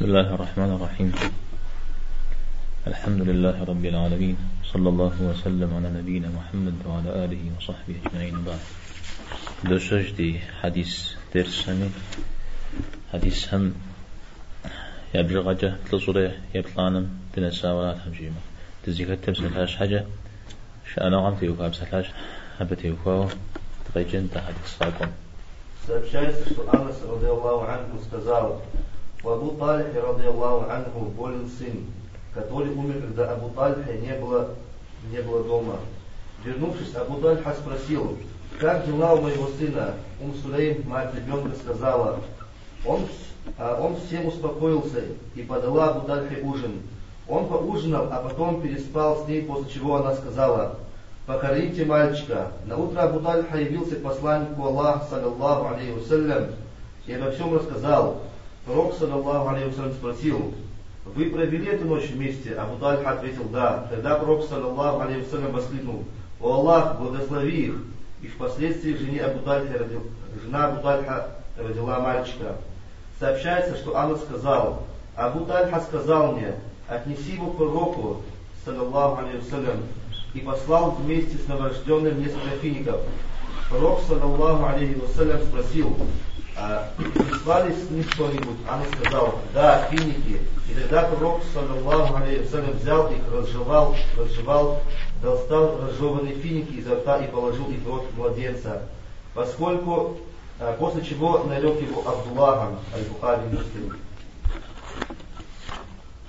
بسم الله الرحمن الرحيم. الحمد لله رب العالمين صلى الله وسلم على نبينا محمد وعلى آله وصحبه أجمعين بعد دوشج دي حديث درس حديث هم يبجغ عجة تلصورة يبطلانم تنسى ولا تهمشيما تزيكت تمسلهاش حاجة شأنا عم تيوكا بسلهاش أبتيوكا تغيجن تحديث ساقم سبشايس رضي الله عنه у Абу Талихе, радиаллаху анху, болен сын, который умер, когда Абу Тальха не было, не было дома. Вернувшись, Абу Тальха спросил, как дела у моего сына? Ум Сулейм, мать ребенка, сказала, он, а он всем успокоился и подала Абу Тальхе ужин. Он поужинал, а потом переспал с ней, после чего она сказала, покорите мальчика. На утро Абу Тальха явился к посланнику Аллаха, саллаллаху алейхи вассалям, и обо всем рассказал. Пророк, саллаллаху алейхи спросил, вы провели эту ночь вместе? Абу Тальха ответил, да. Тогда пророк, саллаллаху алейхи воскликнул, о Аллах, благослови их. И впоследствии жене Абу Тальха, родил, жена Абу Тальха родила мальчика. Сообщается, что Анна сказал, Абу Тальха сказал мне, отнеси его к пророку, саллаллаху алейхи и послал вместе с новорожденным несколько фиников. Пророк, саллаллаху алейхи спросил, прислали с них что-нибудь? Она сказала, да, финики. И тогда пророк, саллаллаху алейхи взял их, разжевал, разжевал, достал разжеванные финики изо рта и положил их в рот младенца. Поскольку, а, после чего нарек его Абдуллахом, Аль-Бухари Муслим.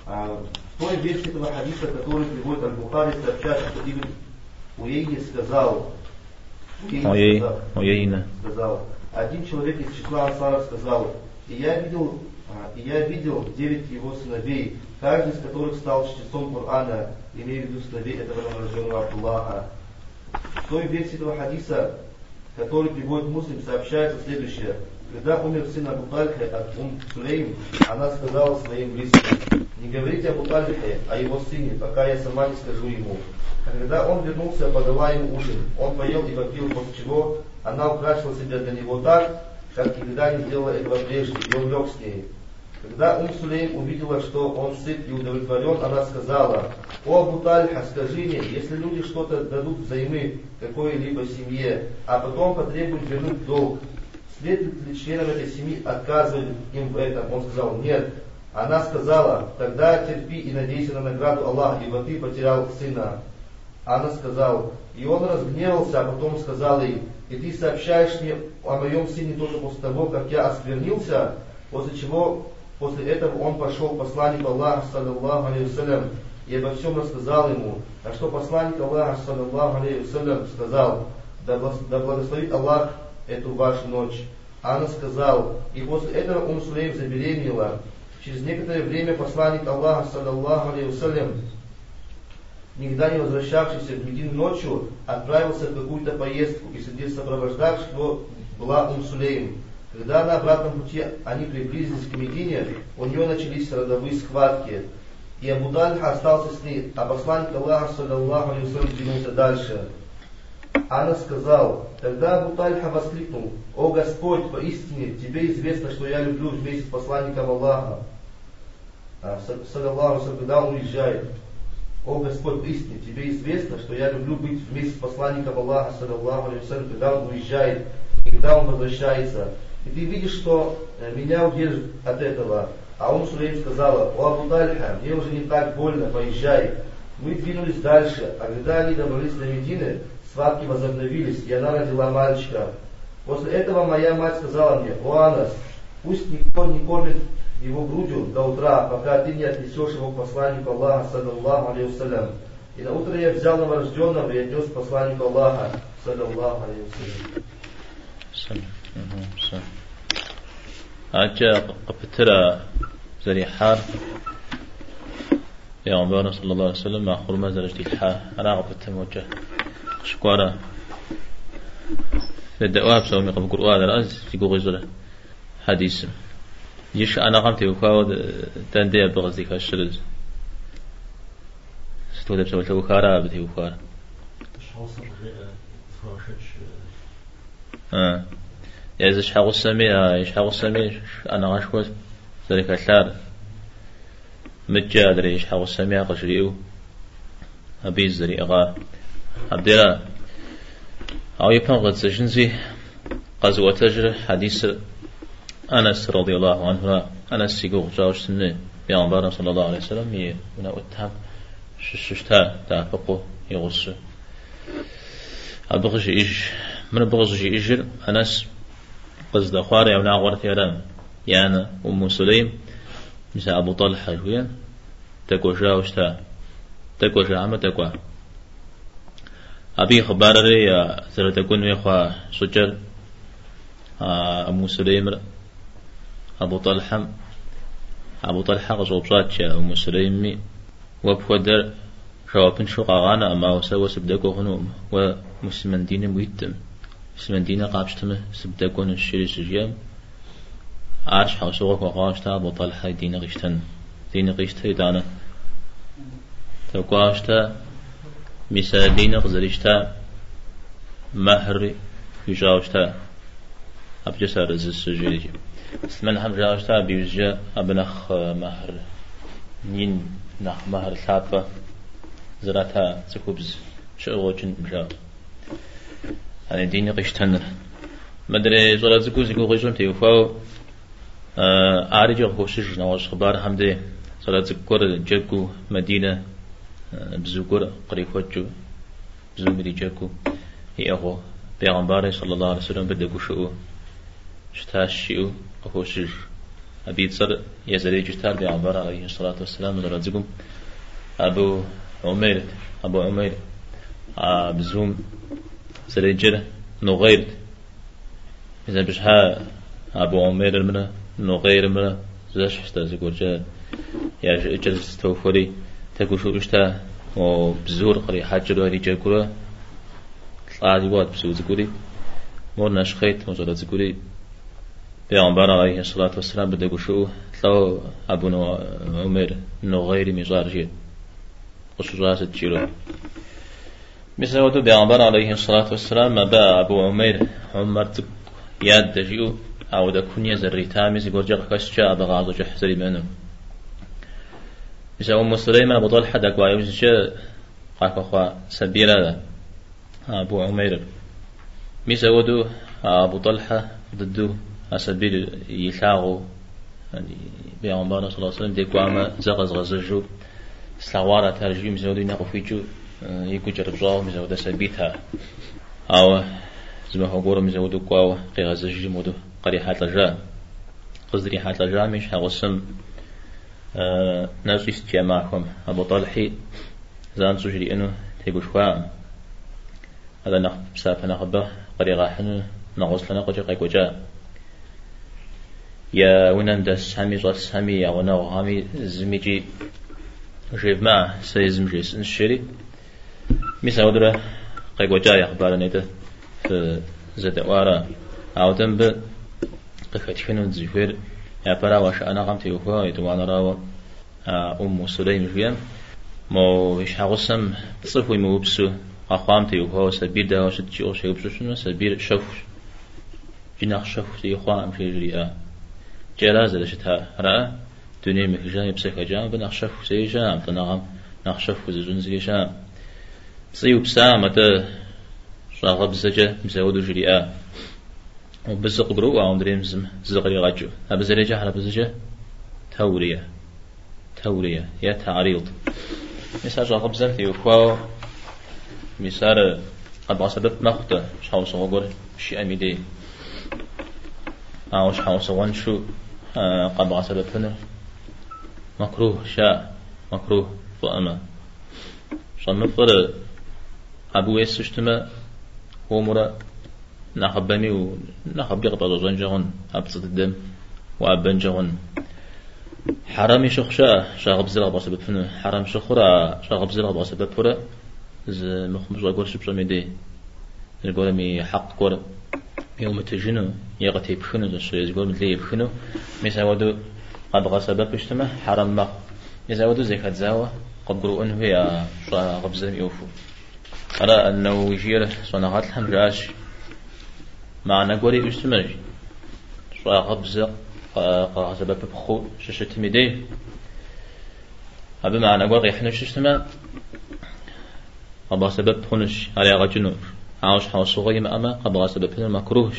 А, в той версии этого хадиса, который приводит Аль-Бухари, сообщается, что Ибн Уейни сказал, Уейни сказал, Уейна. сказал, один человек из числа ансаров сказал, и я видел, а, и я видел девять его сыновей, каждый из которых стал чтецом Корана, имея в виду сыновей этого новорожденного Абдуллаха. В той версии этого хадиса, который приводит муслим, сообщается следующее. Когда умер сын Абу Тальхи от Ум Сулейм, она сказала своим близким, не говорите Абу Тальхе о его сыне, пока я сама не скажу ему. Когда он вернулся, подала ему ужин. Он поел и попил, после чего она украсила себя для него так, как никогда не сделала этого прежде, и он лег с ней. Когда Ум Сулейм увидела, что он сыт и удовлетворен, она сказала, «О Абу скажи мне, если люди что-то дадут взаймы какой-либо семье, а потом потребуют вернуть долг, следует ли членам этой семьи отказывать им в этом?» Он сказал, «Нет». Она сказала, «Тогда терпи и надейся на награду Аллаха, ибо ты потерял сына». Она сказала, и он разгневался, а потом сказал ей, и ты сообщаешь мне о моем сыне только после того, как я осквернился, после чего, после этого он пошел к посланнику Аллаха, саллаллаху алейhi и обо всем рассказал ему. А что посланник Аллаха, саллаллаху алейhi сказал, да, благословит Аллах эту вашу ночь. Анна сказал, и после этого Ум Сулейм забеременела. Через некоторое время посланник Аллаха, саллаллаху алейhi никогда не возвращавшийся в Медину ночью, отправился в какую-то поездку, и среди сопровождавших его была Умсулейм. Когда на обратном пути они приблизились к Медине, у нее начались родовые схватки. И Абу Дальха остался с ней, а посланник Аллаха, саллаллаху алейhi двинулся дальше. Анна сказал, тогда Абу Тальха воскликнул, «О Господь, поистине, Тебе известно, что я люблю вместе с посланником Аллаха». А, саллаллаху когда он уезжает. О Господь, истинно, тебе известно, что я люблю быть вместе с посланником Аллаха, саллаллаху алейhi когда он уезжает, когда он возвращается. И ты видишь, что э, меня удержит от этого. А он Сулейм сказала, о Абу Тальха, мне уже не так больно, поезжай. Мы двинулись дальше, а когда они добрались до Медины, схватки возобновились, и она родила мальчика. После этого моя мать сказала мне, о Анас, пусть никто не кормит его грудью до утра, пока ты не отнесешь его к посланнику Аллаха, саллаллаху алейхи И на утро я взял новорожденного и отнес к посланнику Аллаха, саллаллаху алейхи Aja kapitera zarihar Peygamberine sallallahu aleyhi ve sellem mahkurma zarihar Ana kapitem hoca Şukwara Ve devam savmi kapı Kur'an az Fiku gizre Hadisim يش أنا قمت وكاو تندي بغزي كاشرز ستو دبس ولا وكارا بدي وكارا آه. يا إذا شحال السمي إيش حال السمي أنا غشوت ذلك الثار. مجا دريش حاو السميع قشريو. أبيز دري أغا. عبدالله أو يبقى قد سجنزي حديث أنس رضي الله عنه أنس يقول جاوش سنة بيان صلى الله عليه وسلم يه من أتهم ششتا تافقو يغص أبغش إيش من بغش إيجر أنس قصد خواري أو ناغور ثيران يعني أم سليم مثل أبو طلحة شوية تكو جاوشتا تكو جامة تكو أبي خبار ري سر تكون يخوا سجر أم سليم أبو طلحة أبو طلحة غزوب صات أم سليم وبخدر شوابن شو قاغانا أما وسوى سبدكو خنوم ومسلمان دين ميتم مسلمان دين قابشتم سبدكو نشري سجيام. عارش حوسوغك وقاشتا أبو طلحة دين غشتن. دين غشتا دانا. توقاشتا مثال دين غزرشتا مهر يجاوشتا. أبجسر رز السجيري من هم جاوشتا بيوزجا أبنخ مهر نين نخ مهر ثابة زراتا تكوبز شغوچن بجا. يعني دين قشتن. مدري زولا زكو زكو قشتن تيوفاو آرجع خوشش نواش خبار همده. زولا زكور جكو مدينة بزوكور قريفوچو بزو مري جكو يأخو پیغمبر صلى الله عليه وسلم بدكو شو شتاش شيو خوشش أبيت صر يزري جتار بيعبر عليه الصلاة والسلام رزقهم أبو عمير أبو عمير بزوم سريجر نغير إذا بشها أبو عمير منه نغير منه زاش حستا زيقول جا يا جل استوفري تقول شو اشتا وبزور قري حاجر ولي جاكورا طلعت واد بسو زيقولي مور نشخيت مزورة زيقولي پیغمبر عليه الصلاة والسلام بده قشو تلو أبو عمر نغير مزار جيد قشو راس تشيرو مثل ودو پیغمبر عليه الصلاة والسلام ما با أبو عمر عمر تك ياد دجيو أو دا كنيا زري تامز يقول جاق كسجا أبا غازو جحزري منه مثل أم سليمة أبو طلحة دا قوايو جا قاك أخوا سبيرا أبو عمر. مثل ودو أبو طلحة ضدو أسبيل يلاغو يعني بيغمبرنا صلى الله عليه وسلم ديكو عما زغز غزجو. سلاوارة ترجي مزودو ينقو فيجو يكو جرب جاو مزودو سبيتها أو زما هو قورو مزودو قواو قي غزجي مودو قري حات لجا قصدري حات لجا مش هغسم أه ناس استياماكم أبو طالحي زان سجري إنو تيقو شوام هذا نخ بسافة نخبه قري غاحن نغسل نقجي قيقو جا. يا ونندس همي صوص همي يا ونو همي زميجي جيب ما سيزم جيس نشري مثل ودرة قيقو جاي أخبار نيته في زد وارا أو تنب قفتشكنو تزيفير يا برا واش أنا قمت يوفا يتوانا راو أم سليم جيام مو إيش حقسم تصفوي موبسو أخوام تيوفا سبير دا وشت جيو شيوبسو شنو؟ سبير شوف جناح شوف تيوخوام شيجري جراز لشتها رأى دنيا مكجان يبسك جام بنخشف سيجام تنغم نخشف وزجن زيجام صيو بسامة شاغب زجا مزودو جريئة وبزق برو وعم دريم زم زغري غجو أبزريجا على بزجا تورية تورية يا تعريض مثال شاغب زرتي وخواو مثال قد عصبت مخطة شاو صغور شيء أميدي أو شاو صغون شو قبع سببنا مكروه شاء مكروه فأما صنفر أبو يسشتما هو مرا نخبني و نخبي قطع زنجهن أبسط الدم وأبن جهن حرامي شخشا شاغب زرع بسبب فنو حرام شخرا شاغب زرع بسبب فرا ز مخمش أقول شبشا ميدي مي حق كورا يوم تجنو يغتي بخنو زشو يزقول مثل يبخنو مثل ودو قد غصب بشتما حرم مخ مثل ودو زي خدزاوة قد قرؤ انه هي شو غبزة يوفو. أرى أنه يجير صناعات الحم جاش. معنى قولي اشتمج شو غبزة غصب بخو ششت مدي أبي معنا قوة يحنش اشتما أبغى سبب خنش على غجنوش عاوش حوص غيم أما أبغى سبب هنا مكروهش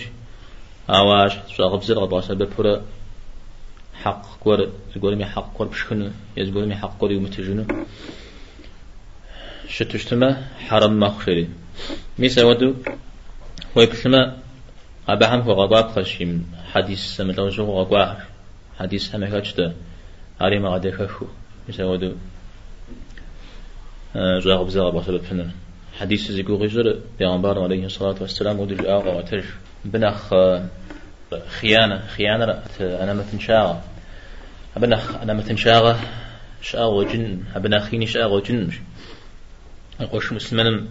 عواش شاغب زر أبغى سبب هنا حق كور تقول مي حق كور بشكنو يزقول مي حق كور يوم تجنو شتشتما حرم مخشري ميسا ودو ويبسما أبهم هو غباب خشيم حديث سمتلو جو غبار حديث هم هكذا علي ما غادي خشو ميسا ودو جاغب زاغ بسبب فنن حديث زيكو غجر بيغمبار عليه الصلاة والسلام ودو جاغ وتج بنخ خيانة خيانة أنا متنشاغة أبنخ أنا متنشاغة شاغ جن أبنخيني شاغ جن أقوش مسلمان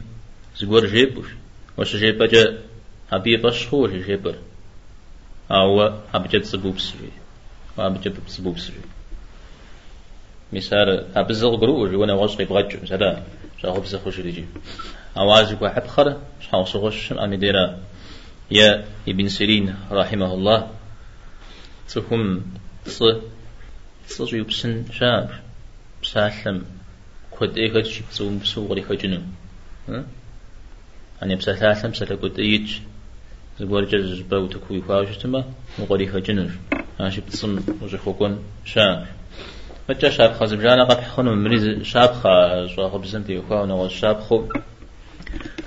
زغور جيبوش. وش جيب جا أبي بشخو وش جيب أو أبجد سبوب سري. وأبجد سبوب سري. مثال أبزغ قروج وأنا وصقي بغجو مثلا شاخو بزخ وش يجي أوازك واحد خر شاخو صغش أمي ديرا يا ابن سيرين رحمه الله تهم ص ص يبسن شاب بسالم كود إيه شيء بسوم بسوغري خجنو أنا بسالم بسالة كود إيج زبور جز باو تكوي فاوش تما وغري خجنو أنا شيء بتصم وجه خوكون شاب فجأة شاب خازم جانا قد حخنو مريز شاب خا شو خو بزنتي وخا ونغز شاب خو.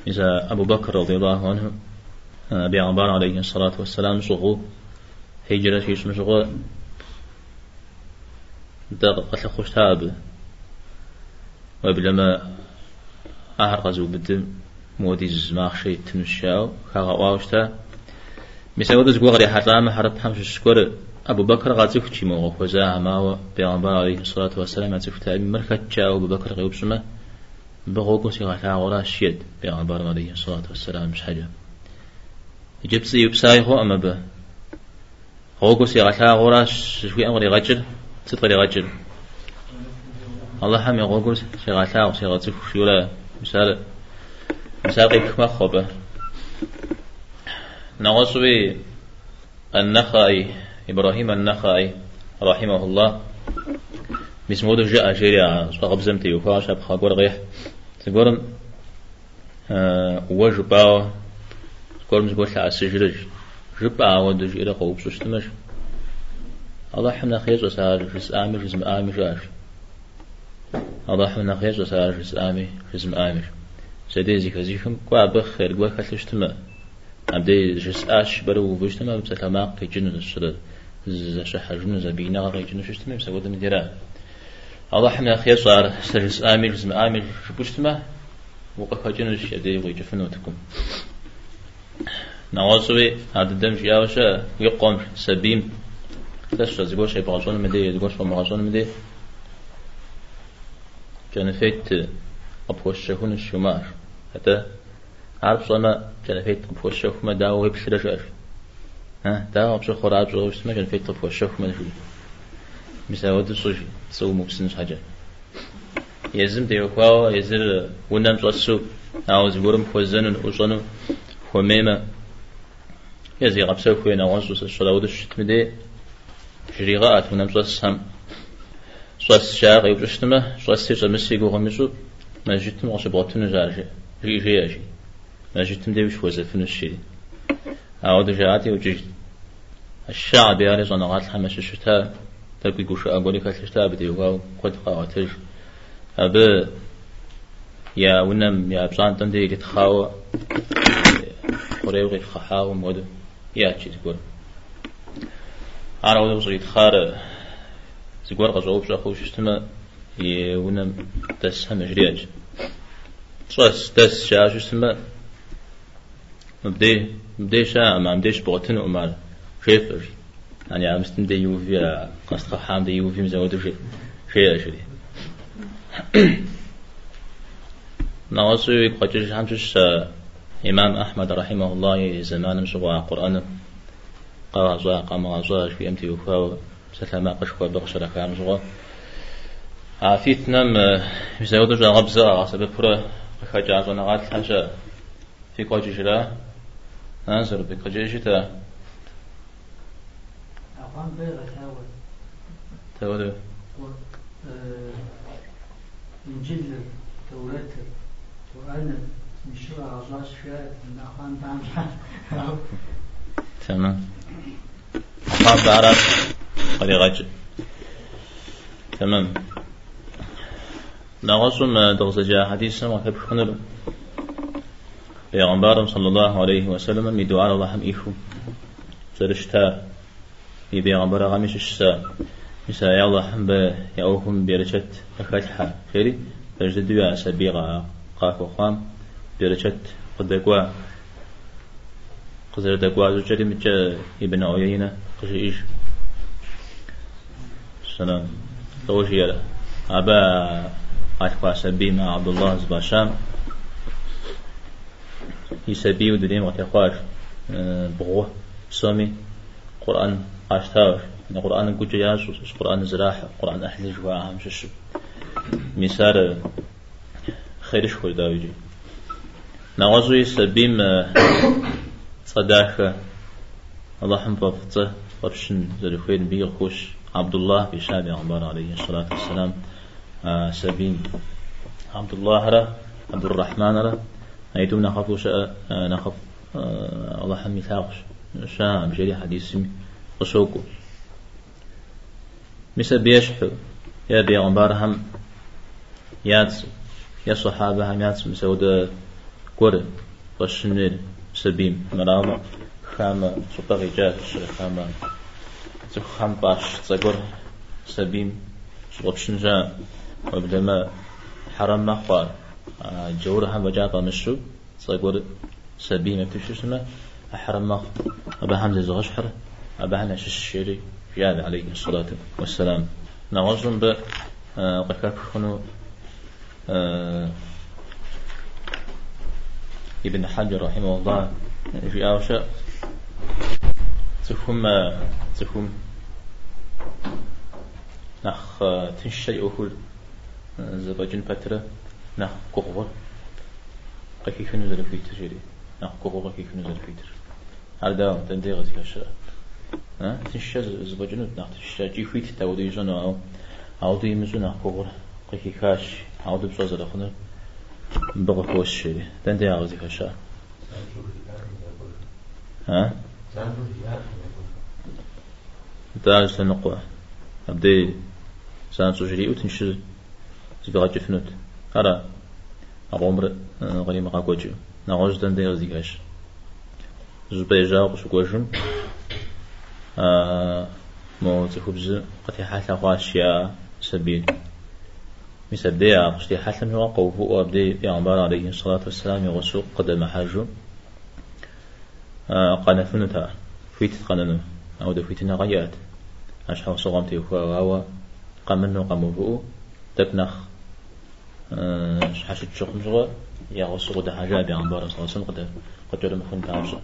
إذا أبو بكر رضي الله عنه أبي عمر عليه الصلاة والسلام شغو. هجرة في اسم شغو. دق قتل خوش تاب. وبلما أهر غزو بدم مودي زماخ شيء تنشاو خاغا واوشتا. مثلا ودز غوري حرام حرب حمش شكور أبو بكر غازف شي مو خوزا ما بيغمبر عليه الصلاة والسلام غازف تابي مركت جاء أبو بكر غيوب سما بغوكو سيغا غورا شيد بيغمبر عليه الصلاة والسلام مش حاجة جبسي يبساي هو أما به. غوكو سيغا غورا شوي أمر غجل ستر غجل الله هم يغوكو سيغا غا سيغا تفك شولا مثال مثال قيبك مخوبة نغصبي النخائي. إبراهيم النخعي رحمه الله. بسمود جاء شريعة صاحب زمتي وفاش أبخا قول غيح تقول أه وجبا تقول مزقول لها سجرج جبا ودج إلى خوب سوستمش الله حمنا خيز وسار جس آمي جزم آمي جاش الله حمنا خيز وسار جس آمي جزم آمي سيدي زي خزيكم قوا بخير قوا خلشتما عبدي جس آش برو بجتما بسلاماق تجنن الشرد زش حجم زبينا غير جنو شتما مسوى دم ديرا الله حنا خير صار سجس آمل زم آمل شبشتما وقف جنو شدي ويجفنوتكم نواصبي هذا الدم جاوشة يقوم سبيم تش زيقول شيء بغاشون مدي زيقول شيء بغاشون مدي كان فيت أبوش شهون الشمار حتى عارف صنا كان فيت أبوش شهون مداوي بشرشاش ها دا أبشر خراب جو وش ما في طف وشوف ما نشوف مساوات الصوش تسوي مبسن حاجة. يزم تيو خواو يزر ونام صوصو أو زبورم خوزن وصنو خميمة يزي غبسو خوينا وانسو الصلاة ودش تمدي شريغات ونام صوص هم صوص شاق يبرشتما صوص سيجا مسي قوغا مسو ما جيتم غش بغتن جارجي جي جي جي ما جيتم دي وش وزفن الشيء أعود جاءتي وجيت الشعب يا رجل نغات حمش الشتاء تبقي قوش أقولي كات الشتاء بدي وقاو قد قاوتج أبا يا ونم يا بزان تندي يتخاوى خريو خحاو مودو يا تشي تقول. أنا ودو صريت خار تقول غزو بشا خوش اشتما ونم دس هم جرياج ترس دس شاش اشتما مبدي مبدي شا ما مبديش بغتن أمال شيفر يعني عم استمدي يوفي قصد حام دي يوفي مزود شيء. شيء شيء. نواصي قجش حمش إمام أحمد رحمه الله زمان مشغوا قرآن قرأ زوا قام زوا في أمتي وفاو سلامة قشوا بغشرة كام زوا عافيت نم مزود جا غبزة غصب برا خجا زنا غات حاجة في قجش لا. ننظر بقجش تا أقام بيغة تاول تقول إنجيل توراة وأنا مش عزاز فيها من أخوان تعمل تمام. أخوان بعرف قد تمام. نغصم دغزجا حديثا وكيف خنر پیغمبرم صلى الله عليه وسلم می دعا الله هم ایفو. زرشتا می پیغمبر غمیش الشسا مسا يا الله هم ب يأوهم برشت أكاتحا خيري برشت دوا سبيغا قاك وخام برشت قدقوا قزر دقوا زوجري مجا ابن عيينة قشي إيش سلام توجي يلا أبا أتقوا سبي مع عبد الله زباشام يسبي ودريم وتقاش بغوه سامي قرآن أشتاش القرآن قد جاس القرآن زراحة القرآن أحلى جواها مش الشب مسار خيرش خل داوجي نوازوي سبيم صداخة الله هم بفته فرشن زرفين بيغ خوش. عبد الله بشابي عمر عليه الصلاة والسلام سبيم. عبد الله را عبد الرحمن را. أيتم نخاف شاء نخاف الله حمي ثاقش شاء بجري حديث قصوكو مثل بيشحو. يا بيغمبر هم ياتس. يا صحابة هم ياتس. مسود قر وشنر سبيم مرام خام. سبغي جات خام. خام باش. تزقر سبيم وبشن جاء وبدما حرم مخوار جور هم وجاء مشو تزقر سبيم بتشسمه أحرم مخ أبا هم زغشحر أبا هم شش جاد عليه الصلاة والسلام. نوازن ب آه، قكاك خنو آه، ابن حجر رحمه الله في أوشاء تفهم تفهم نخ تنشي أهل زباجن بترة نخ قغور قكي خنو زل في تجري نخ قغور قكي خنو زل في تر هذا تندي غزي هالشيء ها؟ تنشا زبجنو ناخ تنشا جي فيت تاودي جنو أو. أو دي مزو ناخ كوغر قيكي كاش أو دي بصوز لخنا بغا كوش شيء تندي أغزي كاشا ها؟ داج سنقوى أبدي سان سجري وتنشا زبغا جفنوت هرا أغمر غني مقا كوجو نغوش تندي أغزي كاش زبيجا وشكوشم مو تخبز قد حالة غاشية سبيل مسبدي قشتي حالة من وقو فوق أبدي يا عمر عليه الصلاة والسلام يغسو قدم حاجو قنفنتا فيت قننو أو دو فيتنا غيات أشحو صغمتي وهو قمنو قمو تبنخ حاشت شخم زغا يغسو قد حاجة بي عمر صلى الله عليه وسلم قد قد جرم خن تعرض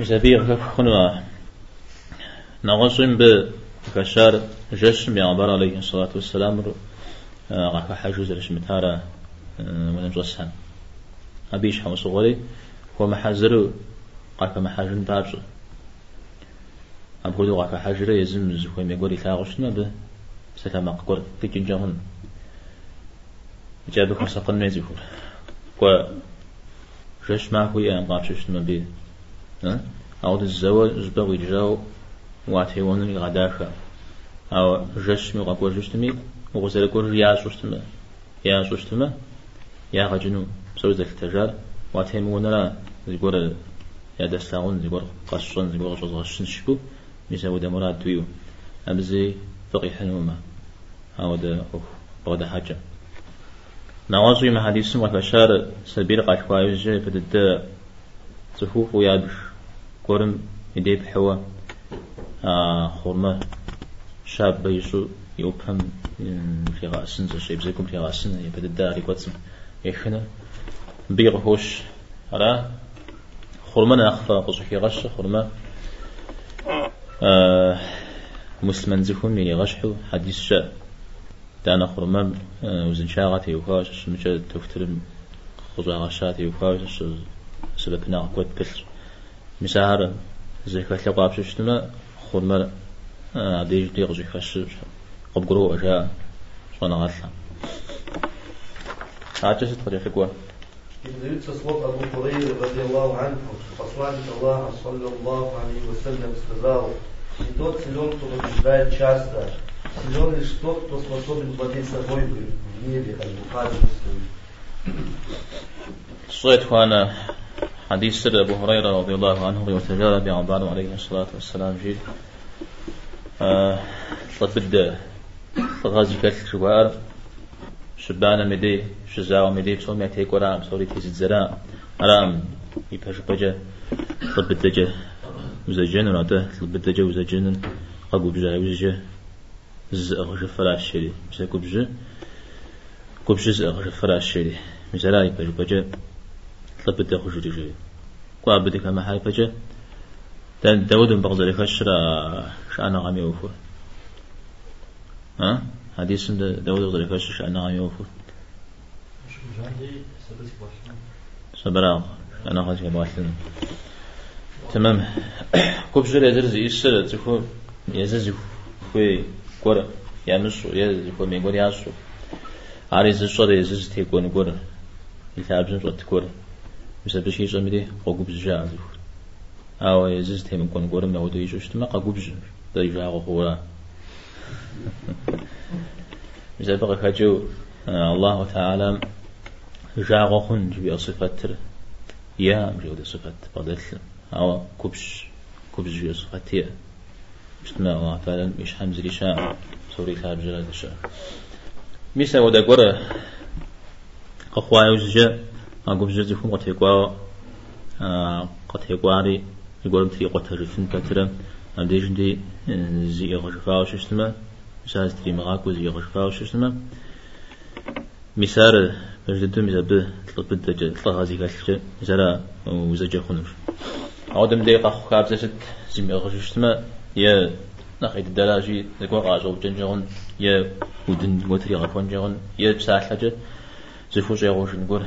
مسبي خنوا نغصن بكشار جسم يعبر عليه الصلاة والسلام غاكا حاجوز رشمتارا ونجوسان أبيش حمو صغري هو محازر غاكا محاجن تارجو أبغض غاكا حاجر يزم زخوي ميقولي ثاغشنا ب سلام أقول تكين جهن. جابكم سقن ميزيكور و جش ما هو قابشش ما بي أو الزواج زبغي جاو واتيون غداخا أو جش مي قبو جشتمي وغزل كور يا ششتمي يا ششتمي يا غجنو. سوز التجار واتيم ونرا زيقور يا دستاون زيقور قشن زيقور شوز غشن شكو. ميساو دمرات دويو. أمزي فقي حنوما. أو ده أوه بغدا حاجة. نوازي ما حديث ما فشار سبيل قاشوايو جي بدد تفوف ويابش قرم يديب حوا. خورما شاب بيسو يوبهم في غاسن زي شيء بزيكم في غاسن يبدأ الدار يقسم يخنا بيغ هوش على خورما نخفى قصحي غش خورما مسلمان زكون يعني غشحو حديث شاء دانا خورما وزن شاغتي وكاش مجا تفترم خزا غشاتي وكاش سبب ناقوت بس مسار زي كتلقى بشتنا خورما عديج دي غزي خش قبقرو أشياء صنع غسلا عجزت قد يفقوا Передаются слов Абу Хурейры, радиаллаху анху, что посланник Аллаха, саллаллаху алейхи вассалям, сказал, не тот силен, кто побеждает часто, силен лишь тот, кто способен владеть собой в гневе, аль-Бухари صيت وانا حديث سر أبو هريرة رضي الله عنه وتجارة بعضان عليه الصلاة والسلام جيد آه بدا غازي كالك شوار شبانا مدي شزاو مدي بصوم يعتيك ورام سوري تيزد زرام رام يبهش بجا بدا جا وزجن وراته بدا جا وزجن قاقو بجا وزجا زأغش فراش شري بسا كبجا كبجا زأغش فراش شري مثلا يبهش بجا بدا خشو جي قوا بدي كما هاي بجا داود بغض لك الشرا شأنا غامي وفور ها؟ حديث داود غير فاش أنا غاي يوفر صبرا أنا غاي يباشلن تمام. كوبجر يزرز يسر تكو يزز خوي كورا يامسو يزز كو ميغور ياسو. عاريز الصور يزز تيكون كورا يتعبزن صوت كورا بس بشي صمدي قوقب زجاع أو يزز تيمن كون كورا مودو يشوش تما قوقب زجاع دا يجاع غورا بزبغ خجو الله تعالى جاغو خن جبي صفات يا مجود صفات بدل أو كبش كبش جبي صفات يا مشتما الله تعالى مش حمز لشاء سوري كاب جلال الشاء ميسا ودا قرى قخوا يوزجا أقوم جزي فم قد يقوا قد يقواري يقول في قد هجفن كترم أمديجن دي زي غشفاو ششتما شاز تري مغاك وزي غشفا وشسما مسار بجدو مزاب تلق بدج تلق غازي كالش مسارا وزجا خنوش عودم دقيقة خاب زشت زي غششتما يا نخيد الدراجي ذكوا غاجو جنجون يا ودن وتري غفون جون يا بساح حاجة زفو جي غوش نقول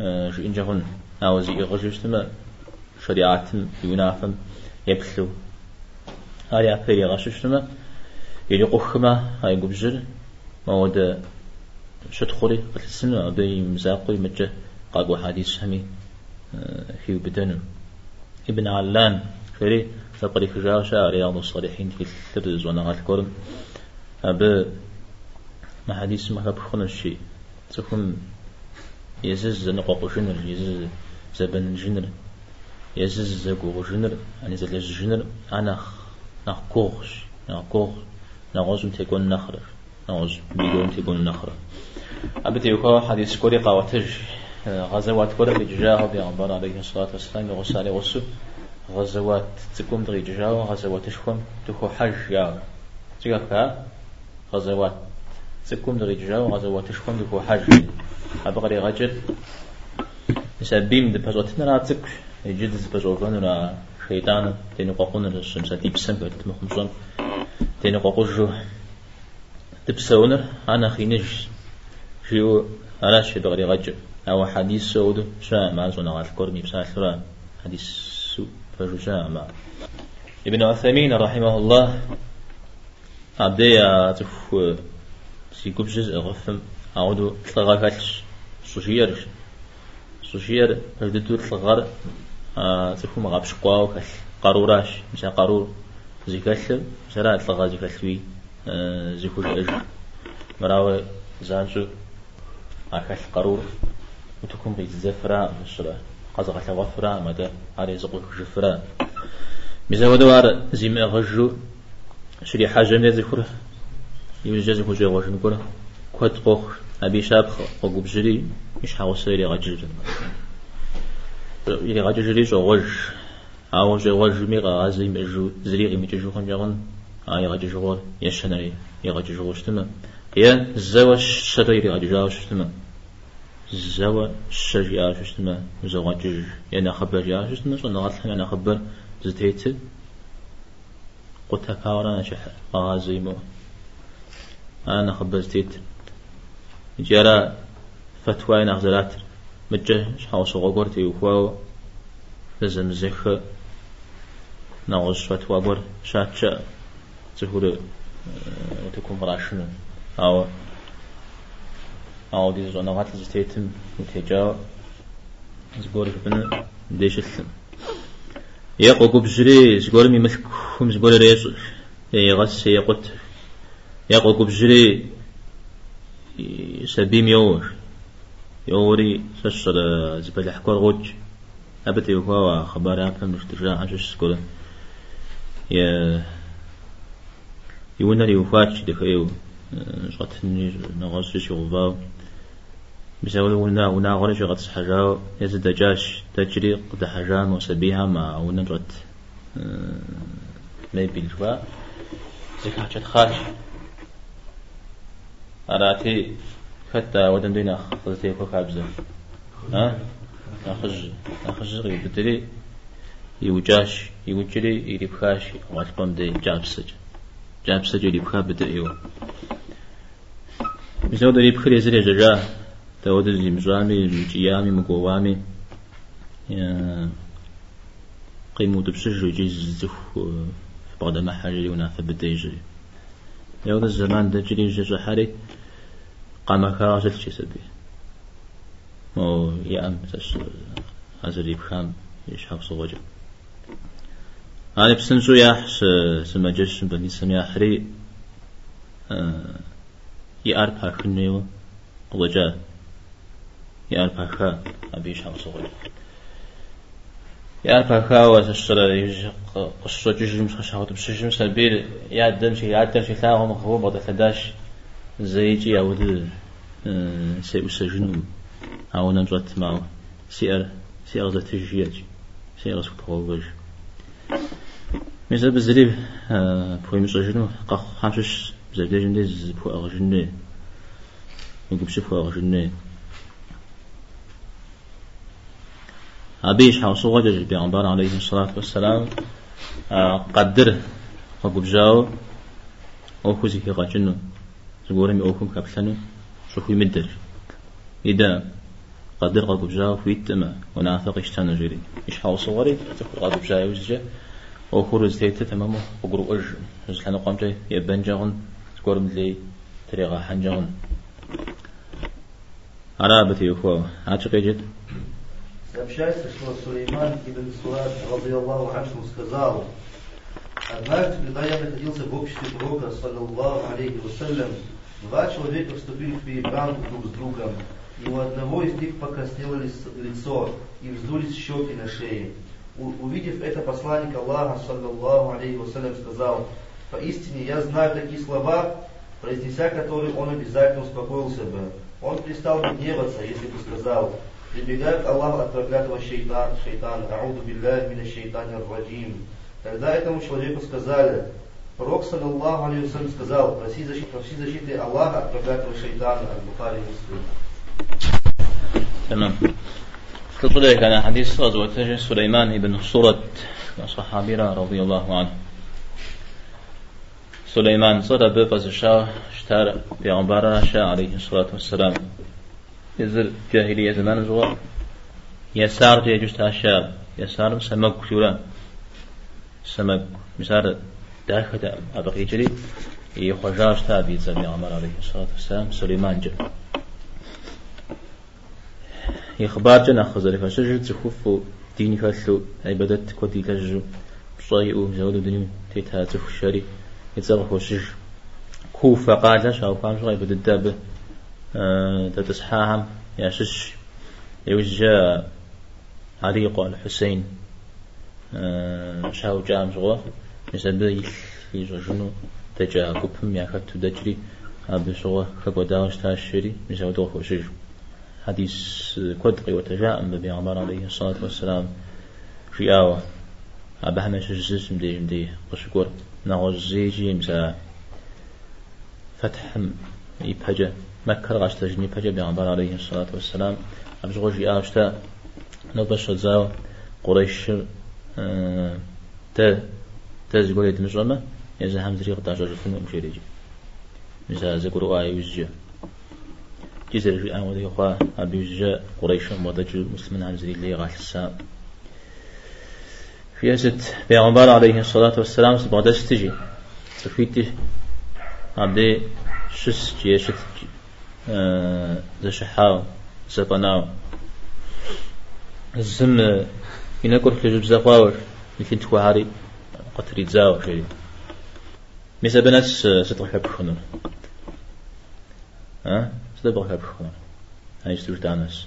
شو إن جون أو زي غششتما شريعتم ينافم يبلو هاي أبيري غششتما يلي قخما هاي قبجر ما ود شتخوري قتل السنة أبي مزاقوي مجة قاقو حديث همي في بدن ابن علان فري فقري فجاشا رياض الصالحين في الثبت وأنا الكرم أبي ما حديث ما كبخون الشيء تكون يزز نقاق جنر يزز زبن جنر يزز زقو جنر يعني زلج جنر أنا نخ كوغش نخ نغوز تكون نخر نغوز بيقون تكون نخر أبتي يكون حديث كوري قواتج غزوات كوري بجاهه بيغمبر عليه الصلاة والسلام وغسالي غسو غزوات تكون دغي جاهه غزوات شكم تكو حج يا. تيغا غزوات تكون دغي جاهه غزوات شكم تكو حج أبغري غجل نسبيم دبزوتنا راتك يجد دبزوتنا شيطان. تينو قاقون الشمسة تيبسم كتت مخمصون تين قوقجو تبسونر أنا خينج. جيو شيء بغري غج أو حديث سود. شاء ما زون على الكرم بسال ثرا حديث سو. فجو ما ابن عثيمين رحمه الله. عبدي تف سي كبجز أغفم أعود تلغاكش سوشير سوشير هدتو تلغار تفهم غابش قواو كش قاروراش مش قارور زيكال سرا تلغا زيكال في زيكول أجر مراوي زانشو أكل قرور وتكون بيت زفرا مشرا قزغة غفرا مدى علي زقوك جفرا مزا ودوار زيم أغجو شري حاجة من يوجد كوجي غوشن كره كوت قوخ أبي شابخ وقوب جري مش حاوس يلي غجر يلي غجر جري جو غج أو جو غج ميغا غازي مجو زريغي مجو خنجغن آي غج جو يشنري يغج جو شتما يا زوا شريري غج جو شتما زوا شجيا شتما زوا جج يا خبر يا شتما شو نغلط أنا خبر زتيت قلت كاورا شح غازي مو أنا خبر زتيت جرى فتوى نغزلات. مجه شحاوس غوغورتي وخواو لازم زخ. نغز فتوى بور شاتشا زهور. وتكون مراشن أو. أو دي زونا غات زتيتم. وتجاو زقول بن. ديش الثم يقو قبجري زقول مي ملكهم زقول ريس يغس. يقط يقو قبجري سبيم يور يوري سشر زبل حكور غوج أبتي وهو خبر أفهم مش ترجع عشش سكولا. يا يونا لي وفاتش دخيو شغتني نغش شغباو بسبب ونا ونا غير شغت حاجة يزيد دجاج تجري قد حاجة وسبيها ما ونا جت ما يبي الجوا زكاة خارج أراتي حتى ودن دوينا خذتي فوق عبزة. ها؟ أخج أخج غي بدري يوجاش يوجري يريبخاش والقم دي جابسج. جابسج يريبخا بدري يو بسبب يريبخ يزري ججا تود المجامي المجيامي مقوامي. قيمو تبسج يجيز زخ بعد ما حاجة ينافى بديجري يوضا الزمان دجري ججا حري قام كراسل شي سبي مو يأم تس أزري بخام يشحف صوجة. أنا بسنسو يحس سمجش بني سمي أحري يأرب هاكنيو وجا يأرب هاكا أبي يشحف صوجة. يأرب هاكا وتشتر قصة جيجم خشاوت بسجم سبيل يعدم شي يعدم شي ثاهم هو بضع ثداش زيجي أود سيسجنون أو نمزت معه سير سير ذات الجياج سير سكتوغج مثل بزريب بوي مسجنو قخ خمسش بزريب جندي زبو أغجني. يقبش بو أغجني. أبيش حوصو غجج بيغمبار عليه الصلاة والسلام. قدر وقبجاو أو خوزي في غجنو زغورمي أوكم كابلانو شو في مدر إذا قدر قد بجاو في التما ونافق اشتان جري إيش حاول صوري تقول قد بجاو وزجا أو خروج تيتا تمامو وقرو أج نزل قام جاي يبان جاغن تقول مدلي طريقة حنجاغن عرابتي يخوا عاتق جد Сообщается, что Сулейман ибн Сурат, радиаллаху анху, сказал, Однажды, когда я находился в обществе пророка, саллаллаху алейхи вассалям, два человека вступили в перебранку друг с другом, и у одного из них покраснело лицо, и вздулись щеки на шее. Увидев это, посланник Аллаха, саллаллаху алейхи вассалям, сказал, поистине я знаю такие слова, произнеся которые он обязательно успокоился бы. Он перестал бы гневаться, если бы сказал, прибегает Аллах от проклятого шейтана, шейтана, ауду билляхи мина шейтани раджим. Тогда этому человеку сказали, пророк, саллаллаху алейхи сказал, проси защиты, проси защиты Аллаха от проклятого шейтана, от Бухари Муслим. تمام تطلع على حديث غزوة سليمان بن سورة صحابي رضي الله عنه سليمان صار بفز الشاه اشتار بيغمبار شاء عليه الصلاة والسلام يزر جاهلية زمان زوا يسار جي جشت شاب يسار سمك شورا سمك مسار داخل أبقي جري يخرجاش تابي زمي عمر عليه الصلاة والسلام. سليمان جاء يخبار جنا خزر فشجر تخف ديني فلو عبادت كودي لجو بصايئو زود دنيو. تيتها تخشري يتصرف وشج كوفة قال شاو قام شغل عبادت دابة. أه تتسحاهم. يا شش يوجا علي قال حسين. أه شاو جام شغل مثل يجنو تجا كوبم يا خدت دجري أبي شغل كقداوش تاشري مثل دوخ وشج حديث كدقي وتجاء ببي عمر عليه الصلاة والسلام في آوة أبا همش الجزء مدي مدي قشكور نغوز زيجي مسا فتح يبهجة مكة غاش تجني بهجة بيغمبر عليه الصلاة والسلام أبجغو جي آوشتا نبش زاو قريش تا تزقول يدمج رمى يزا هم زريق داجر فيلم مشيريجي مسا زقروا آي وزجا جزر في آن وذي أخوة أبي جاء قريش ودج مسلمين عن زري اللي غاش السام في أسد بيغمبر عليه الصلاة والسلام سبعد استجي سفيتي عبدي شس جي شت زشحاو زبناو الزم ينكر في جبزة قاور مثل تكوهاري. قطري زاو شيء مثل بناس ستروح بخنون ها؟ ستروح بخنون هاي ستروح دانس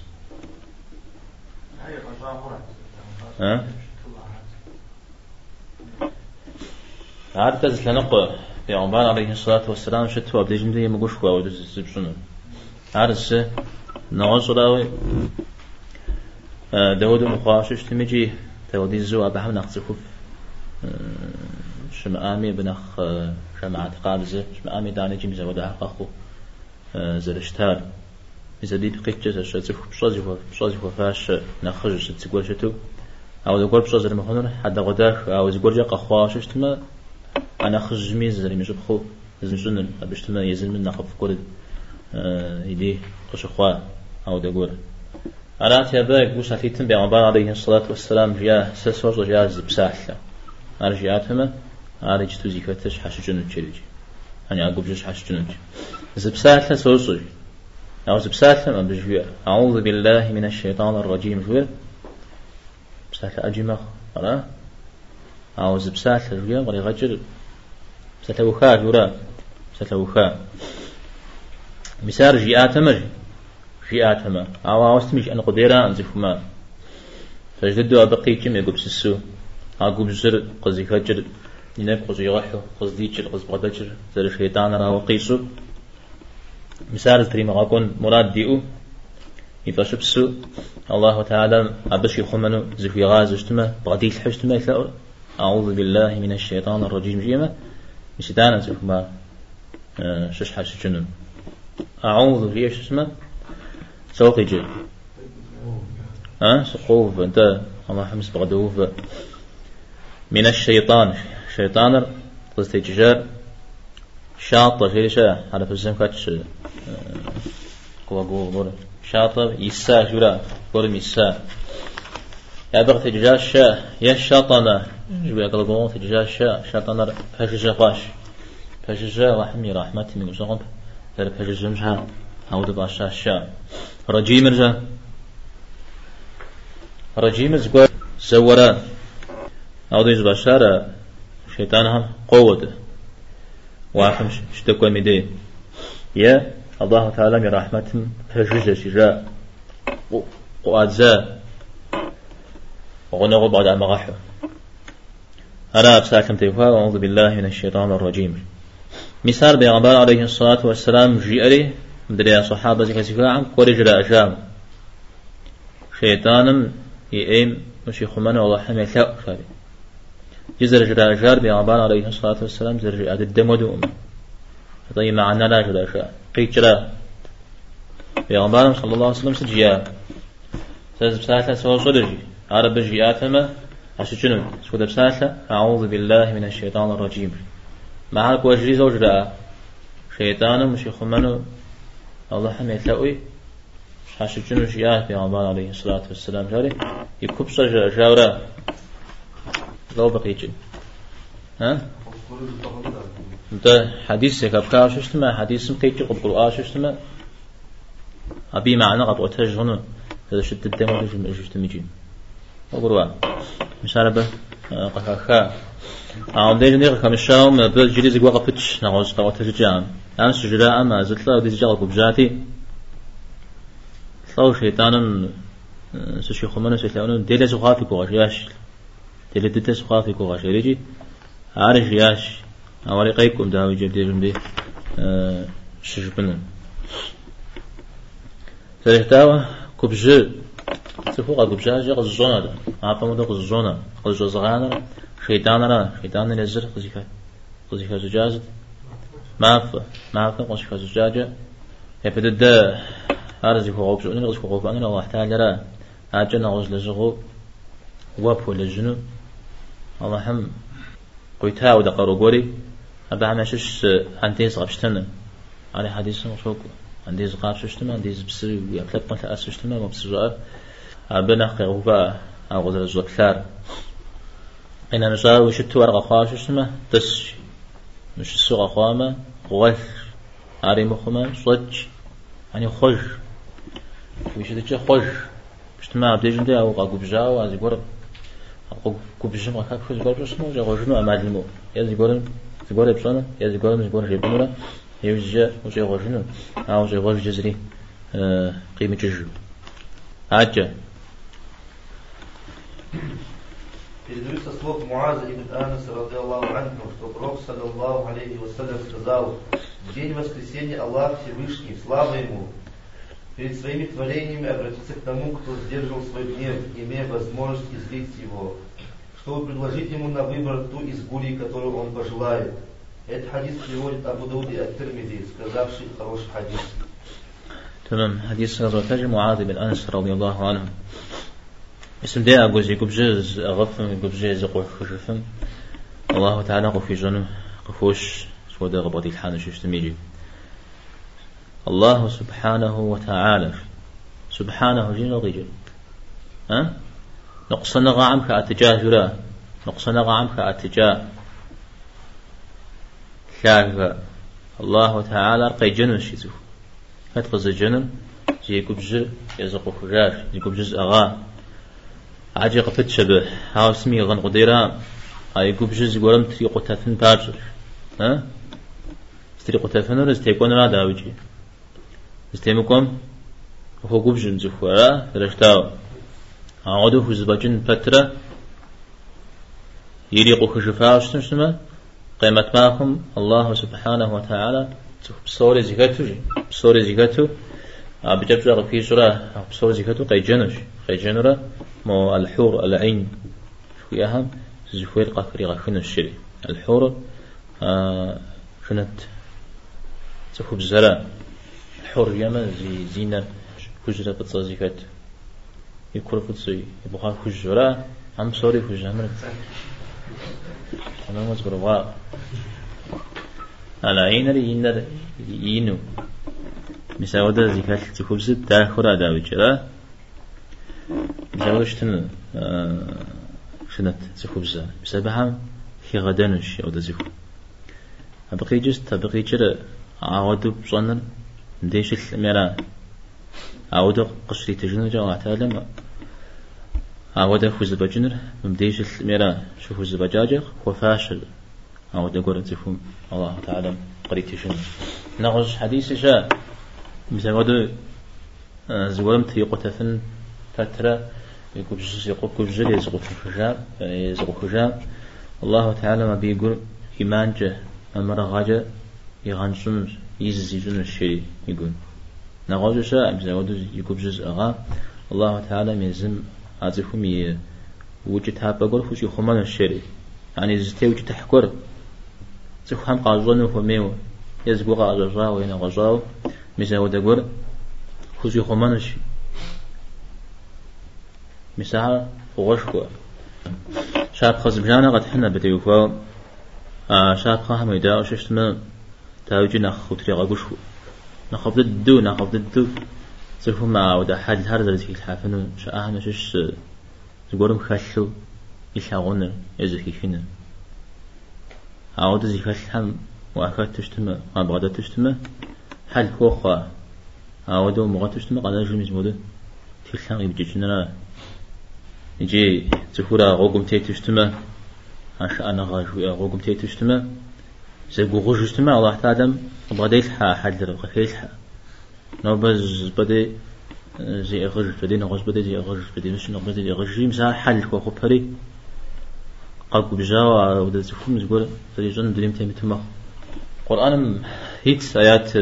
ها؟ عاد تزل لنقى پیامبر علیه الصلاة والسلام شد تو ابدیجم دیگه مگوش خوا ودو سیب شنو؟ عرس نغاز راوي داود مقاشش تمجي تودي زو أبهم نقص خف شما آمي بنخ شما اعتقاد زه شما آمي داني جيم زود حقخو زرشتار إذا دي بقيت جزء شتى بشازي فاش نخرج شتى تقول شتو أو تقول بشازي المخنون حد غداك أو تقول جاك أخواش تما أنا خرج ميز زري مش بخو لازم شنو بشتما يزن من نخف كل يدي قش خوا أو تقول أرات يا باك بوس عتيتم بيعمر عليه الصلاة والسلام جاء سسوج جاء زبساحلة أرجعتهم أرجع توزي فتش حش جنود شريج أنا أقول جش حش جنود زبساحلة سوسج أو زبساحلة ما بجوا أعوذ بالله من الشيطان الرجيم جوا بساحلة أجمع أرى أو زبساحلة جوا غري غجر بساحلة وخا جورا بساحلة وخا مسار جياتهم جياتهم أو أوستمش أن قديرا أنزفما فجددوا أبقي كم يقول سسو أقول زر قزي فجر ينب قزي يغحو قز ديجر قز بغدجر زر شيطان را وقيسو مسار تريم غاكون مراد ديو يفشبسو الله تعالى أبشي خمنو زفي غاز اجتما بغدي الحجتما أعوذ بالله من الشيطان الرجيم جيما مشتانا زفما شش حش جنون أعوذ إيش اسمه سوق يجي ها سقوف أنت الله حمس بغدوف من الشيطان. شيطان قصدي تجار في شاء على فزم كاتش قوة قوة قوة. شاطة يسا جرا قول يسا يا بغ تجار شاء يا شاطنا جوا قال قوة تجار شاء شاطنا فشجا قاش فشجا رحمي رحمتي من وسقم در فشجا مشها أو دباشا شاء رجيم رجا. رجيم زقوا زوران أو ديز بشارة شيطان هم قوة واحد شتكوا مدي يا الله تعالى من رحمة فجزة شجاع وأجزاء وغنغو بعد أمغاحه أنا أبساكم تيفا وأعوذ بالله من الشيطان الرجيم مثال بيغمبر عليه الصلاة والسلام جيئري مدري صحابة كسفاء عن قرج رأشام شيطانم يأيم مشي خمان والله حمي ثاء جزر جرا جار بيعبان عليه الصلاة والسلام زر جرا الدم ودوم فطي معنا لا جرا شاء قيت جرا. بيعبان صلى الله عليه وسلم سجيا. سيز بسالة سوى صدرجي عرب جياتما أشجنون سود بسالة أعوذ بالله من الشيطان الرجيم. مع وجري زوجرا شيطان مش خمنو الله حمي ثاوي حاشجنو شيات بيعبان عليه الصلاة والسلام جاري. يكب صجرا جاورا. لو بقيت ها؟ انت حديث كاب كاو ششتما حديث مقيت قب قرآن ششتما. أبي معنى قب وتجهن هذا شد الدم ولا جم جشت مجين وقروا. مشاربة قفاخا عم ديج نيغ كم الشام بل جري زي وقف فتش نعوز قوا تججان أنا سجلا أما زتلا ودي زجال قبجاتي صو شيطانا سشي خمنا سيتلاون ديلا زخافي كوغاش تلتت سخافي كوغا شريجي عارف ياش أولي قيكم داوي جبدي جمدي أه شجبنا سرحتاوا كبج تفوق كبجا جا الزونا دا عارفة مدى الزونا قز زغانا شيطان را. شيطان نزر قزيكا قزيكا عارفة ما عارفة قزيكا زجاجة. يبدأ هذا هو غوب شؤون غوب غوب أنا الله تعالى را. أجنا غوز لزغو وابو لجنو الله هم قيتها ودا قرو قوري أبا عم شش عندي زغاب شتنا على حديث مشوك عندي زغاب شتنا عندي بسري ويأكلب قنت أس شتنا ما بسر أبا نحقي غوبا أو غزر زغاب كثار إن نشار وشتو أرغى خواش شتنا تس مش السوغ خواما غوث عري مخما صج. يعني خوش. ويش تجي خوش. اجتماع بديجن دي أو قاقو بجاو أزي قرب قاقو بجم قاقو بجم قاقو بجم قاقو بجم أماد المو يزي قرب زي قرب بصنا يزي قرب زي قرب جيبنورا يوجد وزي غوجنو أو زي غوج جزري قيمة جزو عجة Передаются слов Муаза ибн Анаса, радиаллаху анху, что Пророк, саллаллаху алейхи вассалям, сказал, в день воскресения Аллах Всевышний, слава Ему, перед своими творениями обратиться к тому, кто сдерживал свой гнев, имея возможность излить его, чтобы предложить ему на выбор ту из бурей, которую он пожелает. Этот хадис приводит Абу Дауди от-Тирмиди, сказавший хороший хадис. تمام حديث غزوة معاذ بن أنس رضي الله عنه اسم دي أقول زي قبجز أغفم قبجز قوح خشفم الله تعالى قفي جنم قفوش سودا غبطي الحانة ششتميجي الله سبحانه وتعالى. سبحانه جين رضيجي ها؟ نقصنا غعم كأتجاه جرا نقصنا غعم كأتجاه. شاك الله تعالى قي جنم شيزو هتقز جنم زي قبجز يزقو خجاش زي قبجز أغا. عجي قفت شبه. هاو اسمي غن قديرا. هاي قبجز قولم تريقو تفن بابجر ها؟ تريقو تفن رز تيكون را داوجي استيمكم؟ هو قبجن زفورا رشتاو عودو حزبجن فترة يليقو خشفاو شنو قيمة معكم الله سبحانه وتعالى بصورة زكاتو بصورة زكاتو بجاب جاغ في سورة بصورة زكاتو قي جنوش قي جنورة مو الحور العين شو أهم زفوير قفري غفن الشري الحور آه شنت. تخب زرا. الحور يما زي زينة كجرة بتصازيكات يكور بتصي يبغى كجرة هم سوري كجرة من أنا ما أذكر وا على عين ينر ينو مساودة زكاة تخبز تاخر أداوي جرا زوجتنا شنت زخبزة بسببها هي غدانش أو دزخو أبقي جست أبقي جرا عودو بصنن مديش المرا عودو قصري تجنو جا وعتالم عودو خوز بجنر. مديش المرا شو خوز بجاجر. وفاشل عودو قرأ زخو الله تعالى قريت تجنو. نغز حديث شاء مساودو زورم تيقو تثن فترة يقول يقول كل جزء يزغو خجاب يزغو خجاب الله تعالى ما بيقول إيمان جه. أمر غاجة. يغنسون يزيزون الشيء يقول. نغاجة شاء بزودو يقول جزء أغا. الله تعالى ميزم عزفهم ي وجد هابا قول خوش يخمان الشيء. يعني زتي وجد تحكور زخ هم قازون فميو يزقو غاجة وين غاجة مزود قول خوش يخمان الشيء. مساحة فغشكو شاب خز بجانا قد حنا بتيوفا. آه شاب خا هم يدا ششتما تاوجي نخ خطري غوشكو نخف ضدو نخف ضدو زفو ما ودا حد هر درتي الحافنو شاهنا شش زغورم خشو يشاغون يزكي فينا عاود زي وأخذت تشتما ما بغدا تشتما حل خوخا عاودو مغا تشتما قانا جميز مودا تلحان يبجي جنرا يجي تفورا غوغم تيتشتما عش أنا غاجو غوغم تيتشتما زغو غوجشتما الله تعالى بدي الحا حد غفيل حا نوبز بدي زي أغج بدي نغز بدي زي أغج بدي مش نغز بدي أغج مسا حل كو خو بري قاق بجاوا ودا زفوم زغور زي جن دليم تيم تما قرآن هيت آيات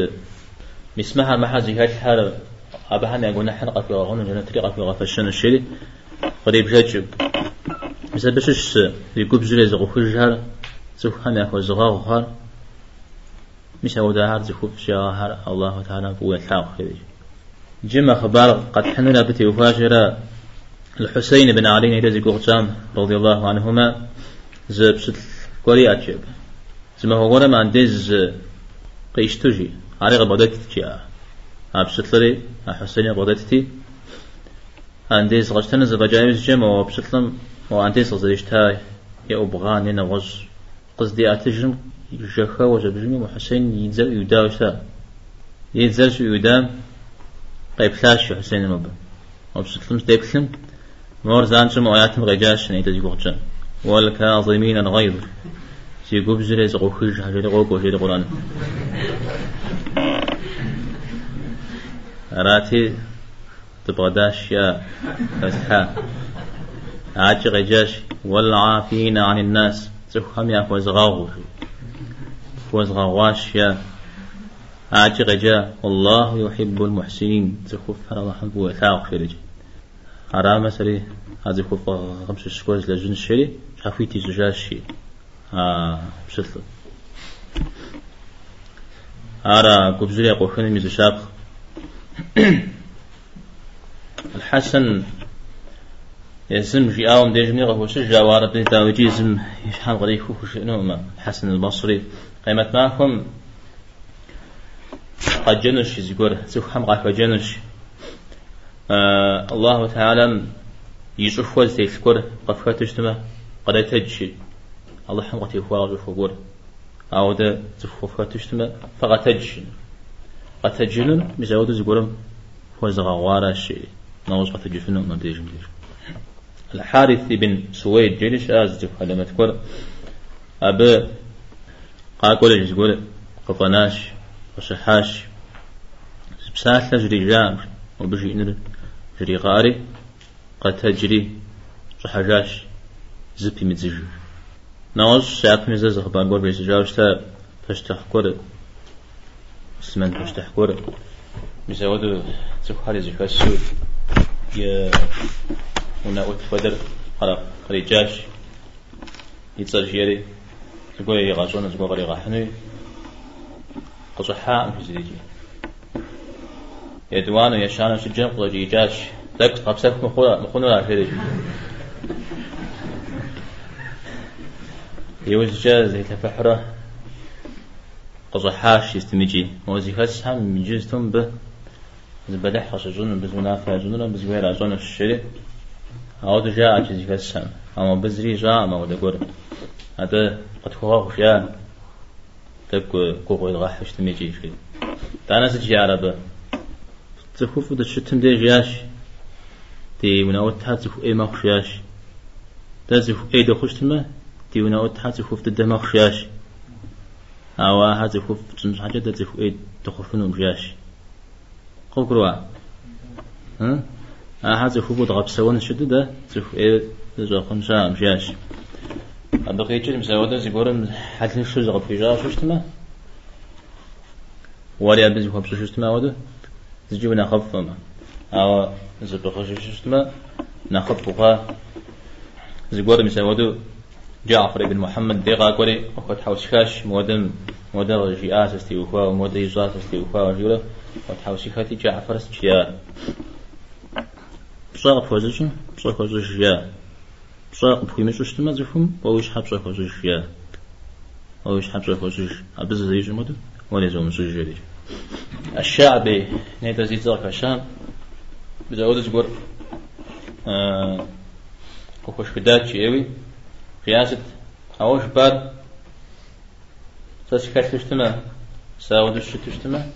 مسمها ما حاجة هاي الحالة أبهنا يقول نحن قفي غون جنة طريقة في غفشان الشيء قريب جاجب مثلا بشش يقوب جلي زغو خجهر زغو خانا خو زغاو خار مش هو ده هار زخوف شاهر الله تعالى بوي الحاق خير جمع خبر قد حننا بتي وفاجرة الحسين بن علي نيدا زي رضي الله عنهما زب ست قولي أجب زما هو غرم عندز قيشتوجي علي غبادت تجاه أبسط حسين غبادتي عنديس غشتنا زبجايز جمع وبشتلم وعنديس غزيشتا يا أبغان هنا غز قصدي أتجرم جخا وجبجمي وحسين ينزل يداوشتا ينزل شو يدام قيب ثلاش حسين مب وبسلم ستيبسلم مور زانشم وآياتم غجاش نيتا زيقوغجا والكاظمين الغيظ سيقوب زري زغوخيش حاجة غوكو شيء القرآن راتي تبغداش يا فتحة عاج غجاش والعافين عن الناس تفهم يا فوز غاغو. فوز غاواش يا عاج غجا. والله يحب المحسنين. تخف الله حب وثاق شرج حرام سري. هذه خف خمس سكوز لجن الشري شافيتي زجاش آه بشتل أرى قبزري قوخن ميزشاب الحسن يزم جي آوم دي جميع هو شجع وارد دي تاوجي يزم يشحن غري خوخ شئنو الحسن البصري. قيمة معكم قد جنش يزيقور زيخ حم قاك جنش. آه الله تعالى يشوف وز تيسكور قفكتش تما قد تجشي. الله حم قتي فواغ فوقور أو ده زفوفكتش تما فقد تجشي. قد تجنن مزاود زيقورم فوز غوارا الشيء نوز قد تجفنو نبدي جميل الحارث بن سويد جلش أزجف على مذكر أب قاقول جزقول قفناش وصحاش بسالة جري جام وبجي إنر جري غاري قد تجري صحاجاش زبي متزج نوز ساعت مزاز خبان قول بيس جاوشتا تشتحكور سمن تشتحكور مزاودو تفحالي زفاسو يا هنا وتفدر خلا خريجاش يتصل جيري. تقول يغاشون تقول غري غحني قصحاء في زيجي يدوان يشان شجن قل جاش. لك قبسك مخونا مخونا شيء يوز جاز زي تفحرة قصحاش يستمجي موزيكاس هم من جزتهم به زبدح خشجون بزمنافع جنون بزوير عزون الشري أو جاء جزي فسهم أما بزري جاء ما ودا قول هذا قد هو خشيان تبقى كوكو يغح اشتميجي شيء تانا سجي عربة تخوف دا شتم دي جياش تي وناوت تحاتف اي ما خشياش تازف اي دا خشتمه تي وناوت وفت دا ما خشياش أو هذا خوف تنج حاجة تخوف اي تخوفنهم جياش قوكروا ها هذا خوف ضغط سوون شدة تخوف اي زو خمسة مشياش أبقي يجي مساودة زيقورم حتى شو زغب في جار شوشتما ولي أبز بخب شوشتما وده زجيب نخف ما أو زبخ شوشتما نخف بخا زيقورم مساودة جعفر بن محمد ديغا قولي وقد حوشكاش مودم مودم رجيئات استيوفا ومودم يجات استيوفا وجوله وقد حوشكاتي جعفر استشياء بصاغ فوزش بصاغ فوزش يا بصاق بخيمة شتما زفهم ووش حب صاق وزش يا ووش حب صاق وزش أبز زي جمد ولا زوم سجري الشعبي نيتا زيد زاك الشام بزود زقور آه كوكوش بدات شيوي قياسة أوش بعد تسكت تشتما ساود الشت تشتما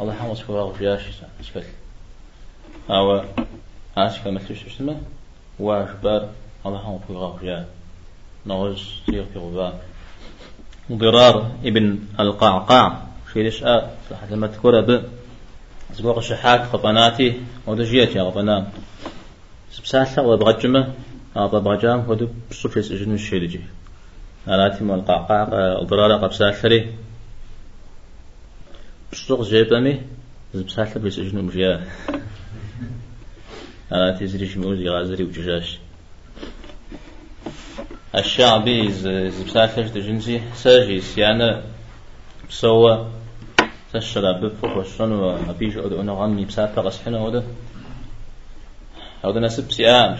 الله حمص فراغ جاش سكت أو هاش كمل تشتما واش بار الله هم في غافيا نغز سيغ في غبا ضرار ابن القعقاع. شيرش آ صح لما تكور ب زبوق شحاك خطناتي. ودجيت يا غبنا سبسالة وبغجمة أبا بغجام. هدو بصوف يسجن الشيرجي أراتي من القعقاع ضرار قبسالة بصوق جيبامي. زبسالة بيسجنوا مجيا أراتي زريش موزي غازري وججاش. الشعبي زبساتش دجنسي ساجي سيانا بسوا تشرا بفوق وشرن وأبيج أود أنا غني بسافة غسحنا أود أود نسب سيام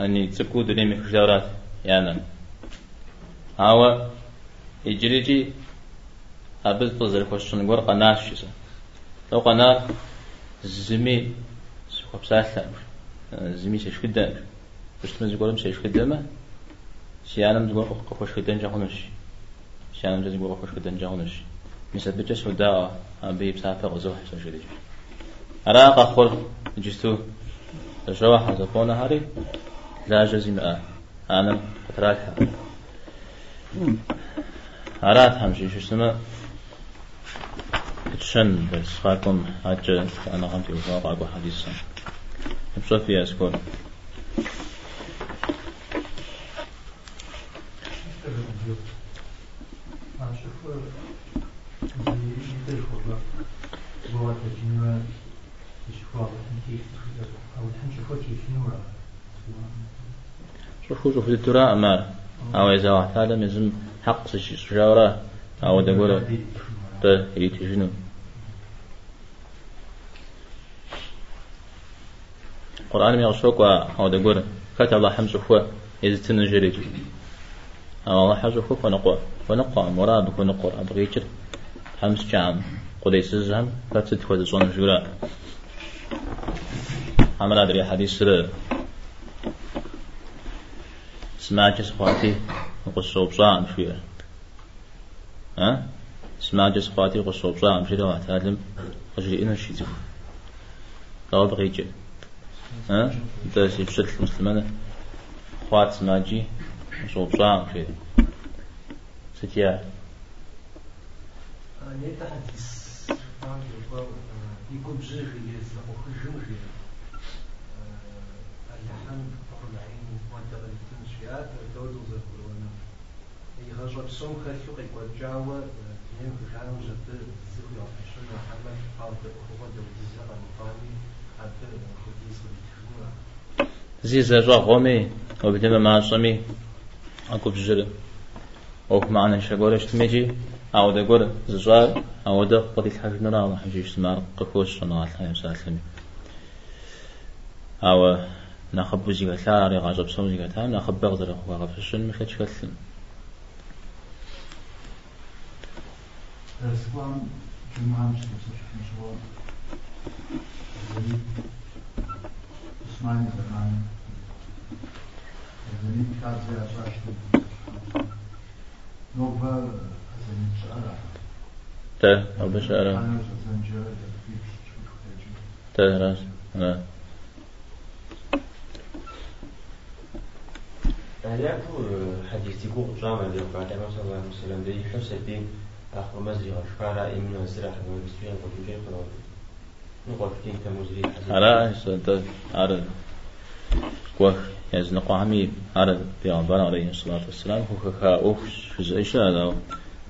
أني تسكو دنيا مخجارات يعني هوا يجريجي أبز تزر خوشن غور قناش شسا لو قناة زمي سوق بسافة زمي سيشكدا بس تمزي سيشكدا ما سيانم زغور خوش خدن جهونش سيانم زغور خوش خدن جهونش مثل بجس ودا أبي بسافر غزوح سجدي أراق أخور جستو. تشوح زفونا هاري لا جزم أنا فترات أراد همشي شو اسمه تشن بس خاكم حاجة أنا غمتي وفاق أقو حديثا بصفي أسكول شوفوا شوفوا الدراء ما أو إذا واحد هذا مزم حق شجارة أو دقول ده يتجنو القرآن من الشوك أو دقول كتب الله حمس فوا إذا تنجريج أو الله حمس فوا فنقوى فنقوى مراد فنقوى أبغيتر حمس جام قديس الزهم فتد فوا زون جولا عمل أدري حديث سر سمعت سخواتي قصة بصام فيها ها سمعت سخواتي قصة بصام فيها وتعلم أجري إنا شيء لو بغيتي ها؟ انت سيبشت المسلمين خوات سماجي قصة بصام فيها ستيا؟ يغجر بسوم خلفو قيق وجاوة تنين كانوا جد زفو يعطشون محمد المقامي حتى خديس وديتخونا زي زجا غومي وبدما مع صمي أكو بجري أو معنا شغورش تميجي أو ده قول زجار أو ده قد الحاج نرى الله حجيش سمار قفوش صنع الله يسلم أو نخبو زيغا ثاري غاجب سو زيغا ثام نخب بغدر أخوة غفشن مخيش كثم Islam Cuma Müslüman Müslüman Osmanlı zamanı Zemin kazı açmıştı. Nova zemin çara. تا أو بشارة Ana zancı bir çocuk تا راس لا هلاكو حديث يقول جامع بعد ما صلى الله عليه وسلم دي يحس الدين آخر مزرعة شكارا إمنا زرع من مسجين قد يجي خلاص نقول كين تموزري على سنت على كوخ يزنق عمي على بيعبر عليه الصلاة والسلام. هو كا أوفش في زيشة لو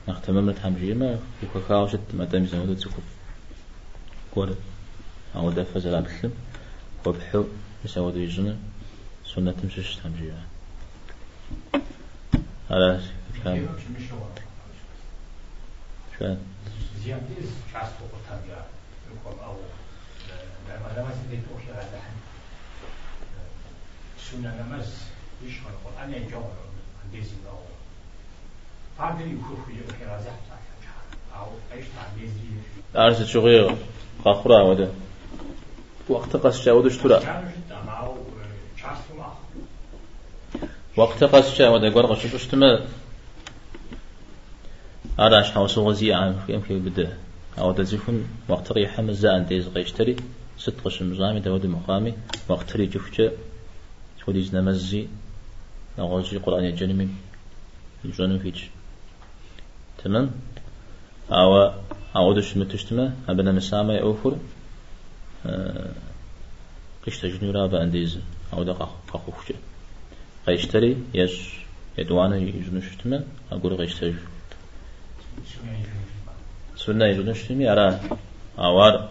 نختم من تحمجيما هو كا وشت ما تم زود تكف كور أو دفع زلام بسلم وبحو يسود يجنا سنة تمشيش تحمجيما على كلام. شو؟ نمز يشمل القرآن يجور عندي زينو فعندي يكون في يوحي رازح أو إيش تعندي زي أرسل شغير قاخرا وده وقت قص جاودش ترى كانوا جدا معه شخص معه وقت قص جاود أقول قش اشتما أراش حوس غزي عن في يمكن بده أو تزيفون وقت ريحة مزان تيز غيشتري ست قش مزامي داود مقامي وقت ري جفجة توليز نمزي نغوزي قرآن الجنمي الجنم فيش تمام أو أو دش متشتما أبنا مسامة أوفر قش تجنورا بأنديز أو دقا قاقوفجة غيشتري يش يدوانا يجنشتما أقول يجوز سنة يجنشتمي أرى أوار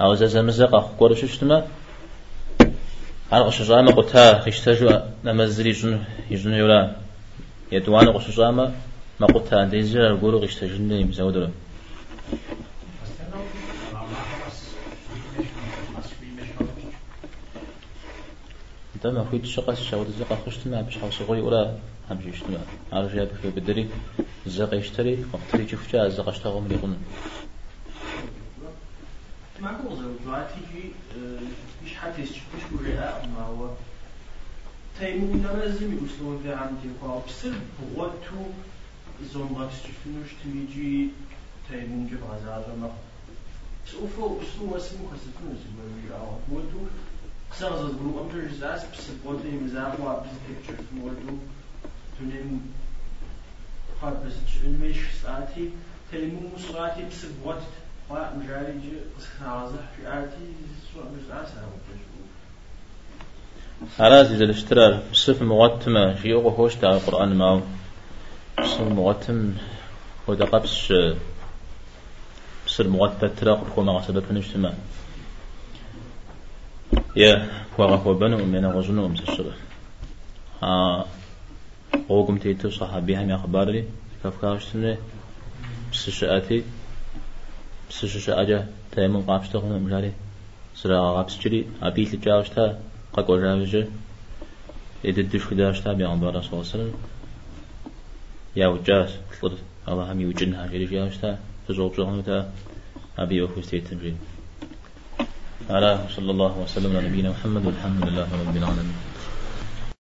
أو زاز مزق أخو قرش شتما أنا قش جامع قتا اشتجوا نمزري جن يجن يولا يدوان قش جامع ما قتا ديزر الجورو اشتجن نيم زودرم تم أخوي تشقى الشاور زقى خشتنا باش حوص غوي ولا همشي اشتنا عارف جاب في بدري زقى يشتري وقت يشوف جاء زقى اشتغل من يغنم زوجات تيجي مش حتى مش وراء ما هو تيمون لازم يوصلون في عندي قال بسر بغوتو زوم باكس تفنوش تيجي تيمون جب غزالة ما سوفو سو اسمه خسفنوش ما يراو بوتو قصر زاد برو أمتر جزاس بس بوتو يمزاق وابس بيكتشر في موتو تنين خار بس تشنمش ساعتي تيمون مسراتي بس بوتو خازح في إذا الاشترار بصف مغتمة في يوغو هوش تاع القرآن ماو بصف مغتم ودا قبس بصر مغتة تراق بخو ما. غسبة نجتمع يا فوغا هو بنو من غزنو أمس الشبه ها غوكم تيتو صحابي هم أخباري كافكاشتني بس شآتي بس شآجة تيمون قابشتغن مجاري. سرا قابشتري أبي لجاوشتا قاكو جاوجة يددش كداشتا بيغمبر صلى الله عليه وسلم يا وجاس تلد الله هم يوجنها جري جاوشتا. تزوج جهنتا أبي وفستيتن جين على صلى الله وسلم على نبينا محمد والحمد لله رب العالمين.